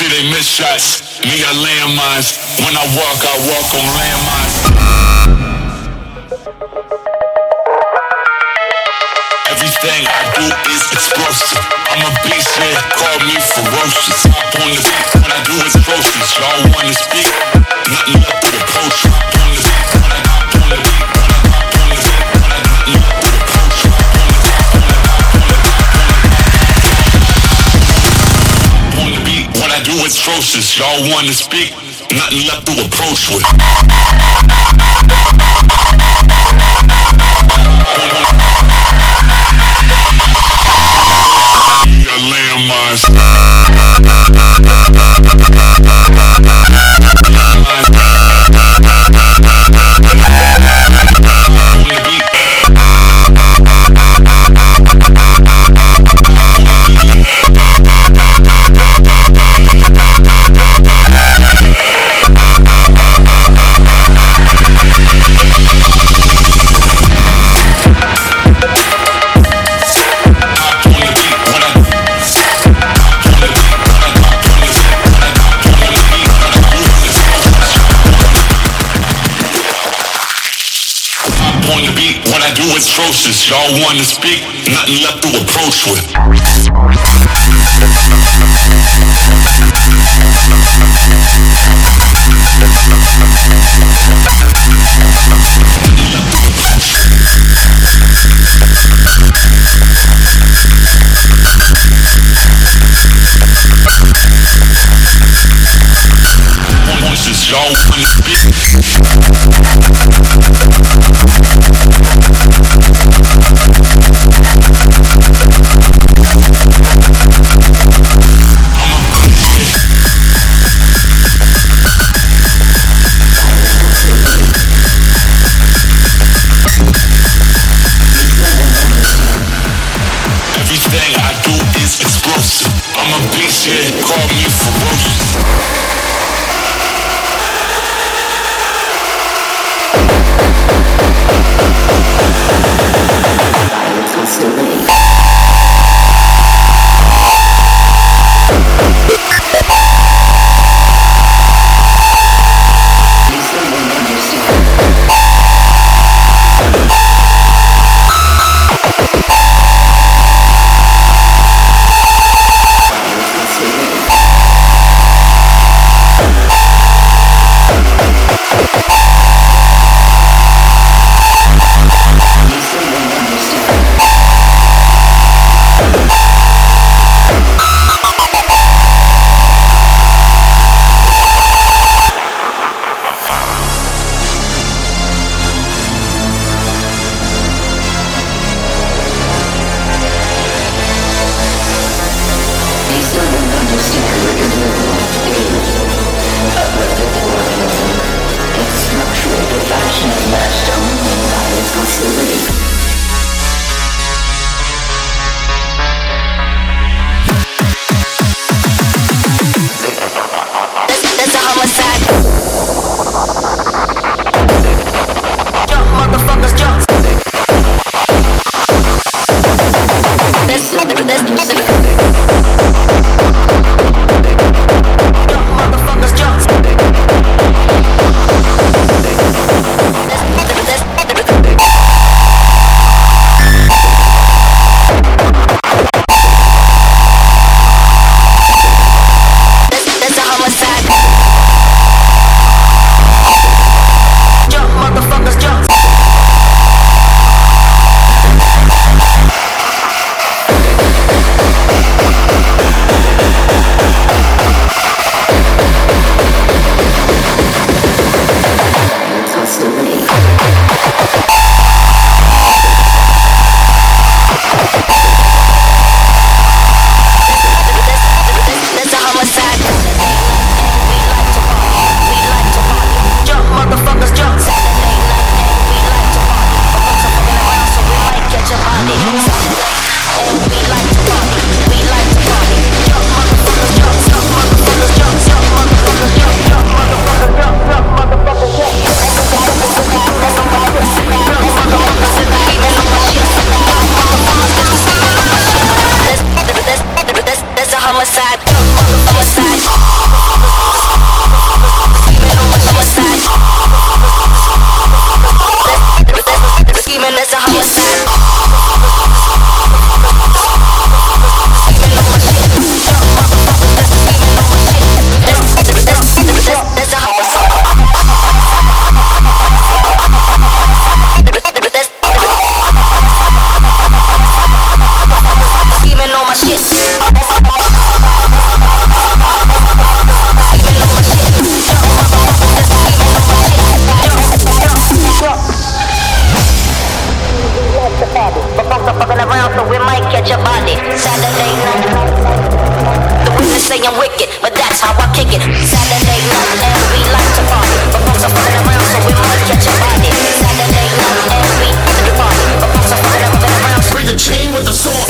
see they miss shots. Me, I landmines. When I walk, I walk on landmines. Everything I do is explosive. I'm a beast, yeah, call me ferocious. Hop on the beat, when I do is atrocious. Y'all wanna speak? Nothing left but approach. Atrocious. Y'all wanna speak? Nothing left to approach with. Landmines. Atrocious. Y'all wanna speak, nothing left to approach with. Voices, see I'm wicked, but that's how I kick it. Saturday night and we like to party, but folks are fucking around, so we might catch a body. Saturday night and we like to party, but folks are fucking around. Bring the chain with the sword.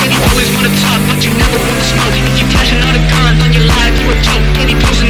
Any always wanna talk, but you never wanna smoke. You cashing out a guns on your life, you a joke. Any person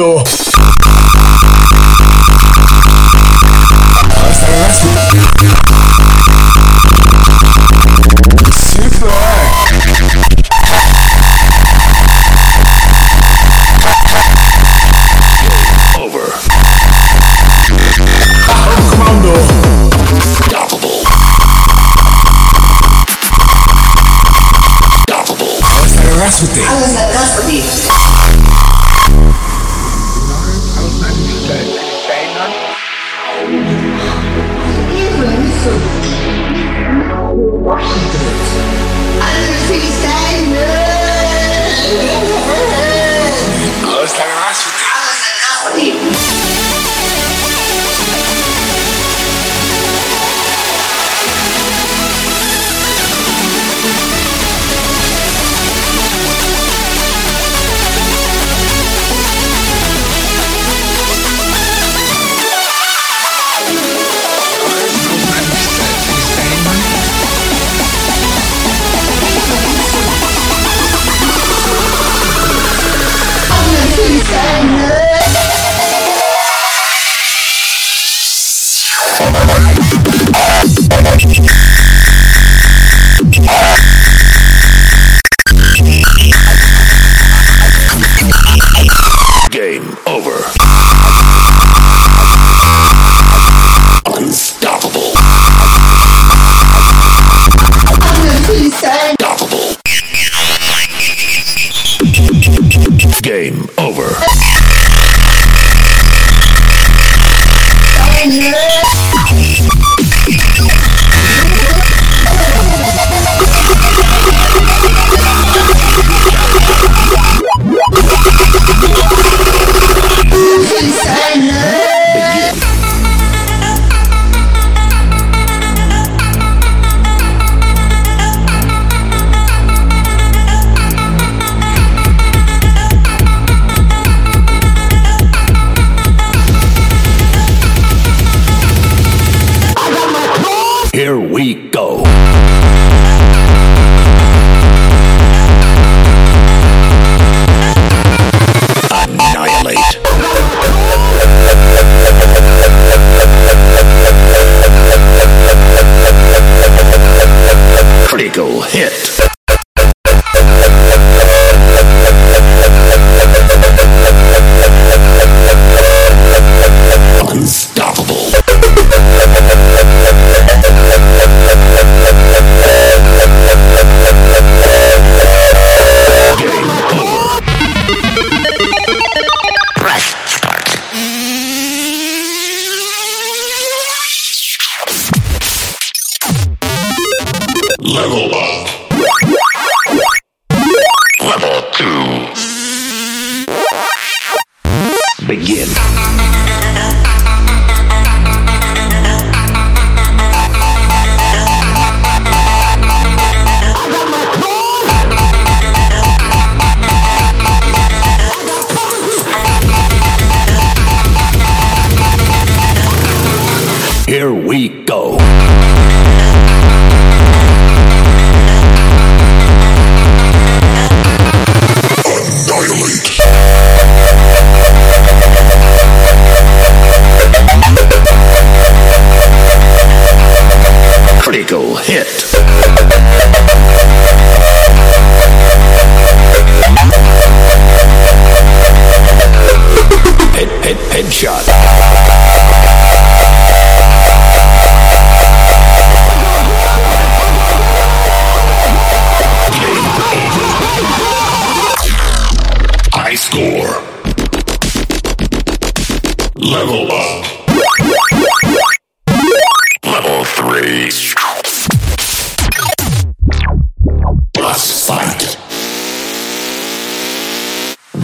Commando. Over. Commando. Stoppable.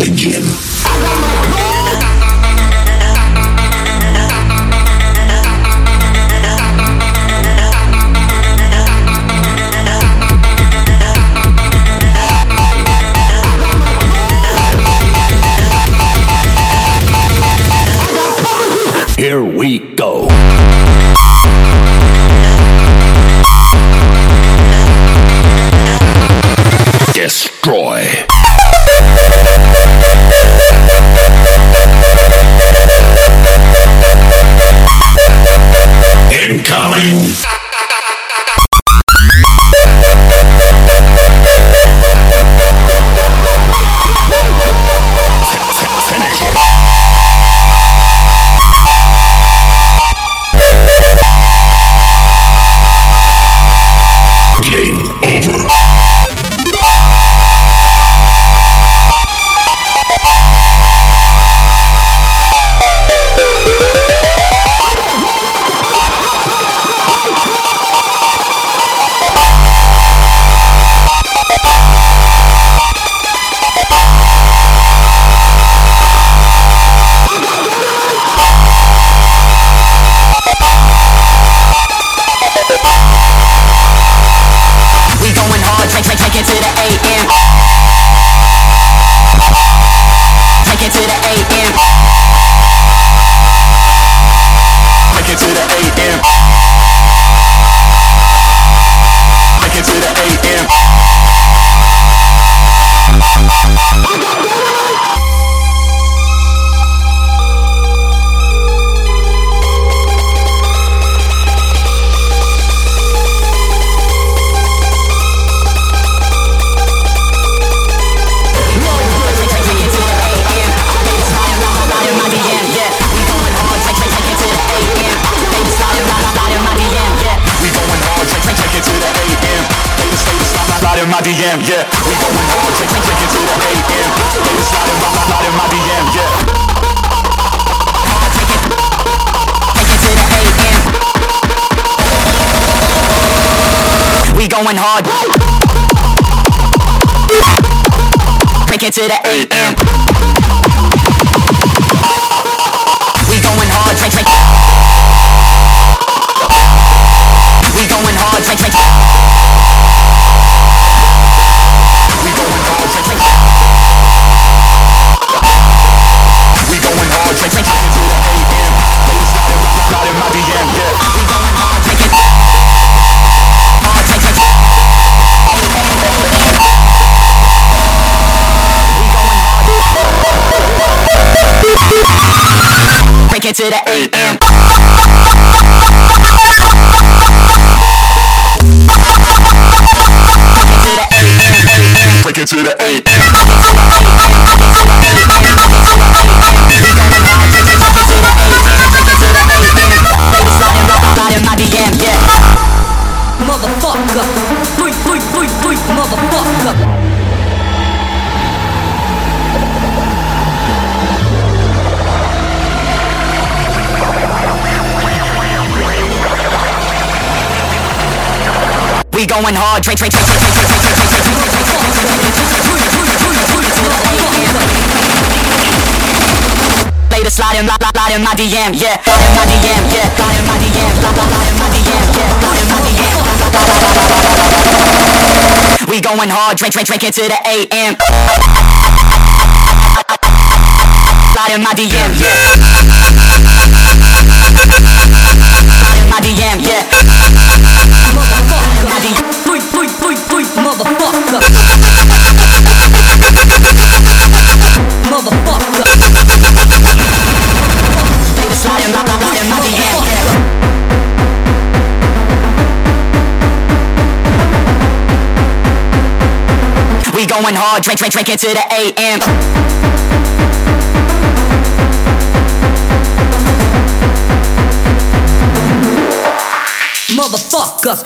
Begin. DM, yeah. We going hard. take me to the AM. They was sliding by my lot my DM, yeah. We going hard. Take it to the AM. back into the AM. Break into the AM. Going hard, Drake, Drake, Drake, Drake, Drake, Drake, Drake, Drake, Drake. Later slide in, slide, slide in my DM, yeah, slide in my DM, yeah, slide in my DM, slide, slide, slide in my DM, yeah, slide in my DM, slide, slide, slide, slide. We going hard, drink, drink, drink it to the AM. Slide in my DM, yeah. We going hard, drink, drink, drink it to the AM. Motherfucker.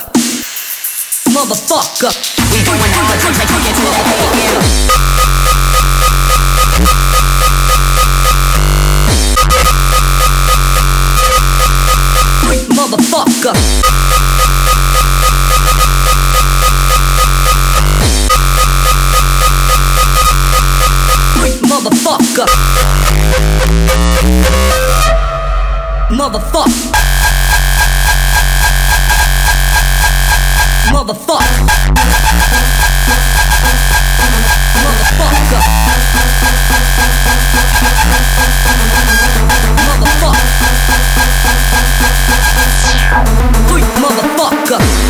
Motherfucker. We going hard, drink, drink, drink it to the AM. Motherfucker. motherfucker. Motherfuck. Motherfuck. Motherfucker. Motherfuck. Motherfucker.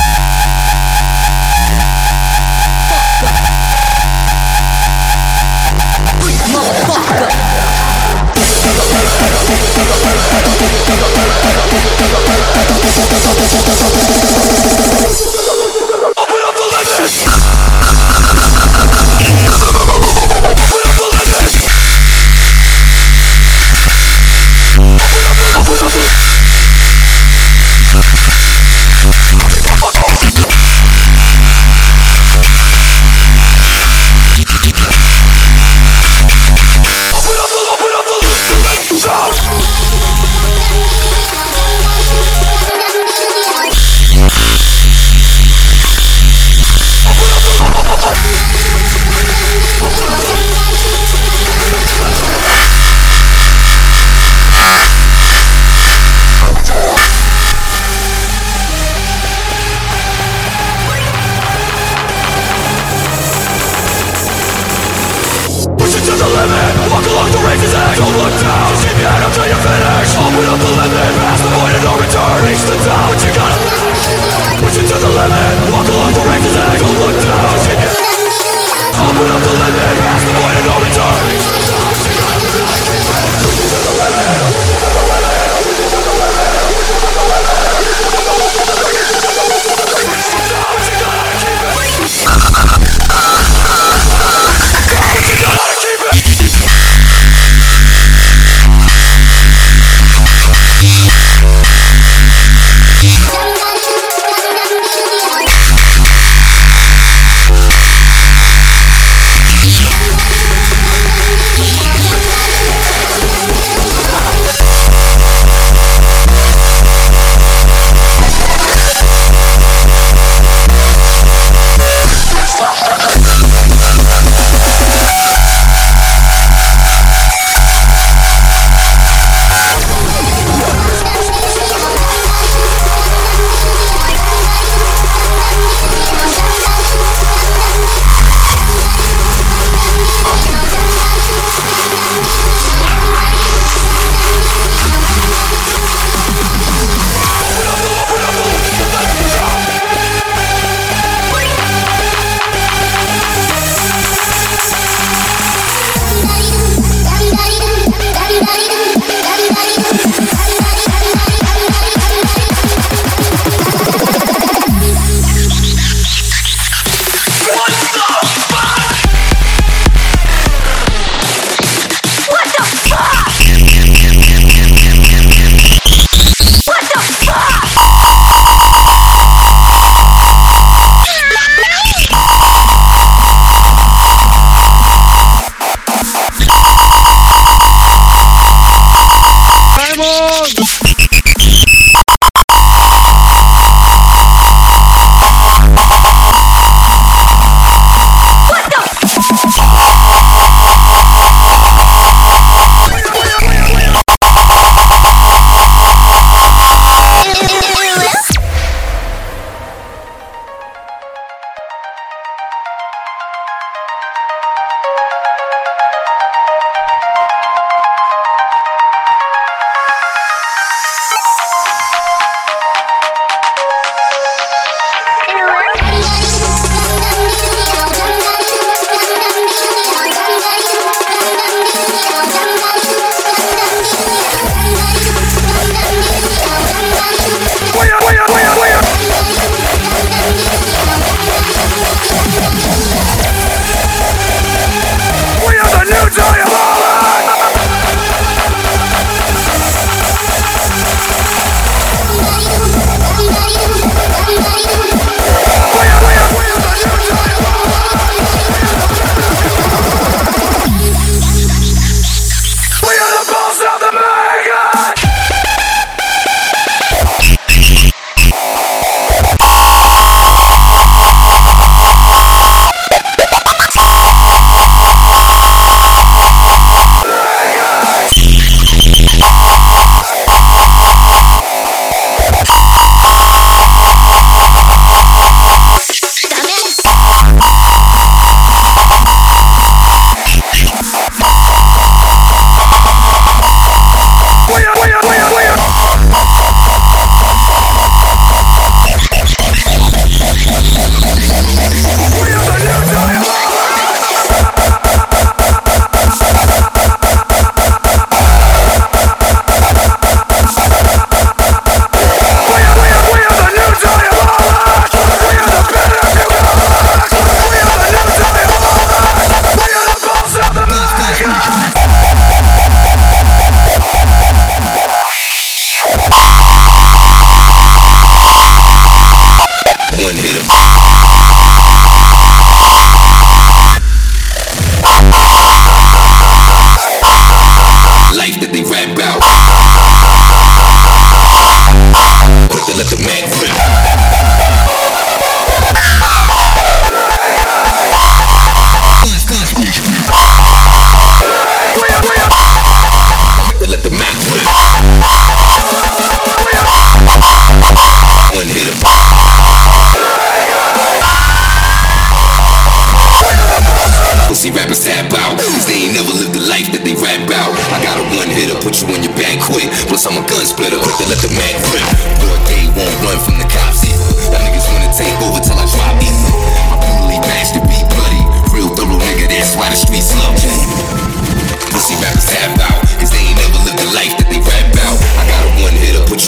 Open up the legend!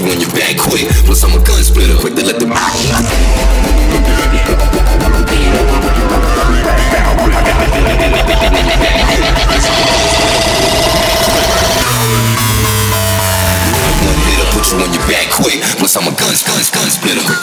you on your back quick. Plus, I'm a gun splitter, quick to let them out. One hit'll put you on your back quick. Plus, I'm a gun gun gun splitter.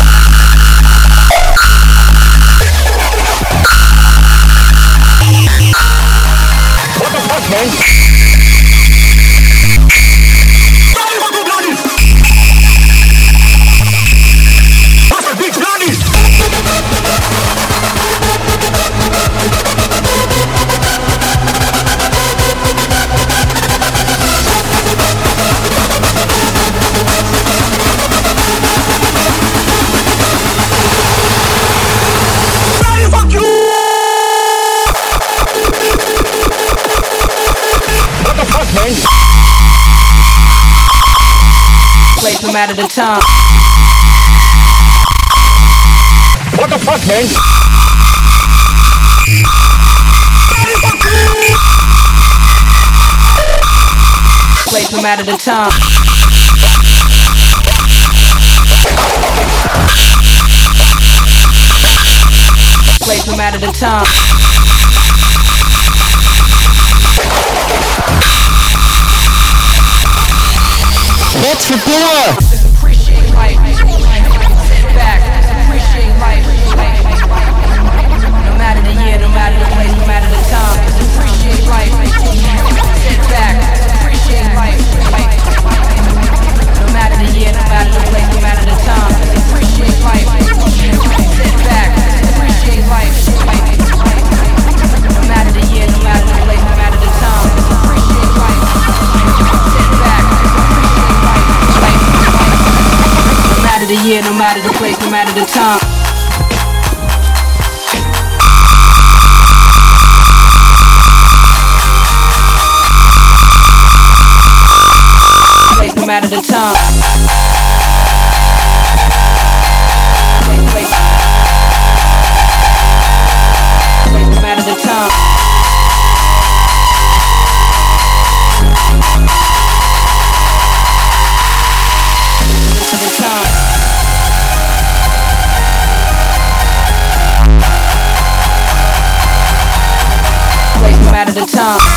out of the tongue. What the fuck, man? Play some out of the tongue. Play some out of the tongue. What's the door? the year, no matter the place, no matter the time. Place, no matter the time. The time.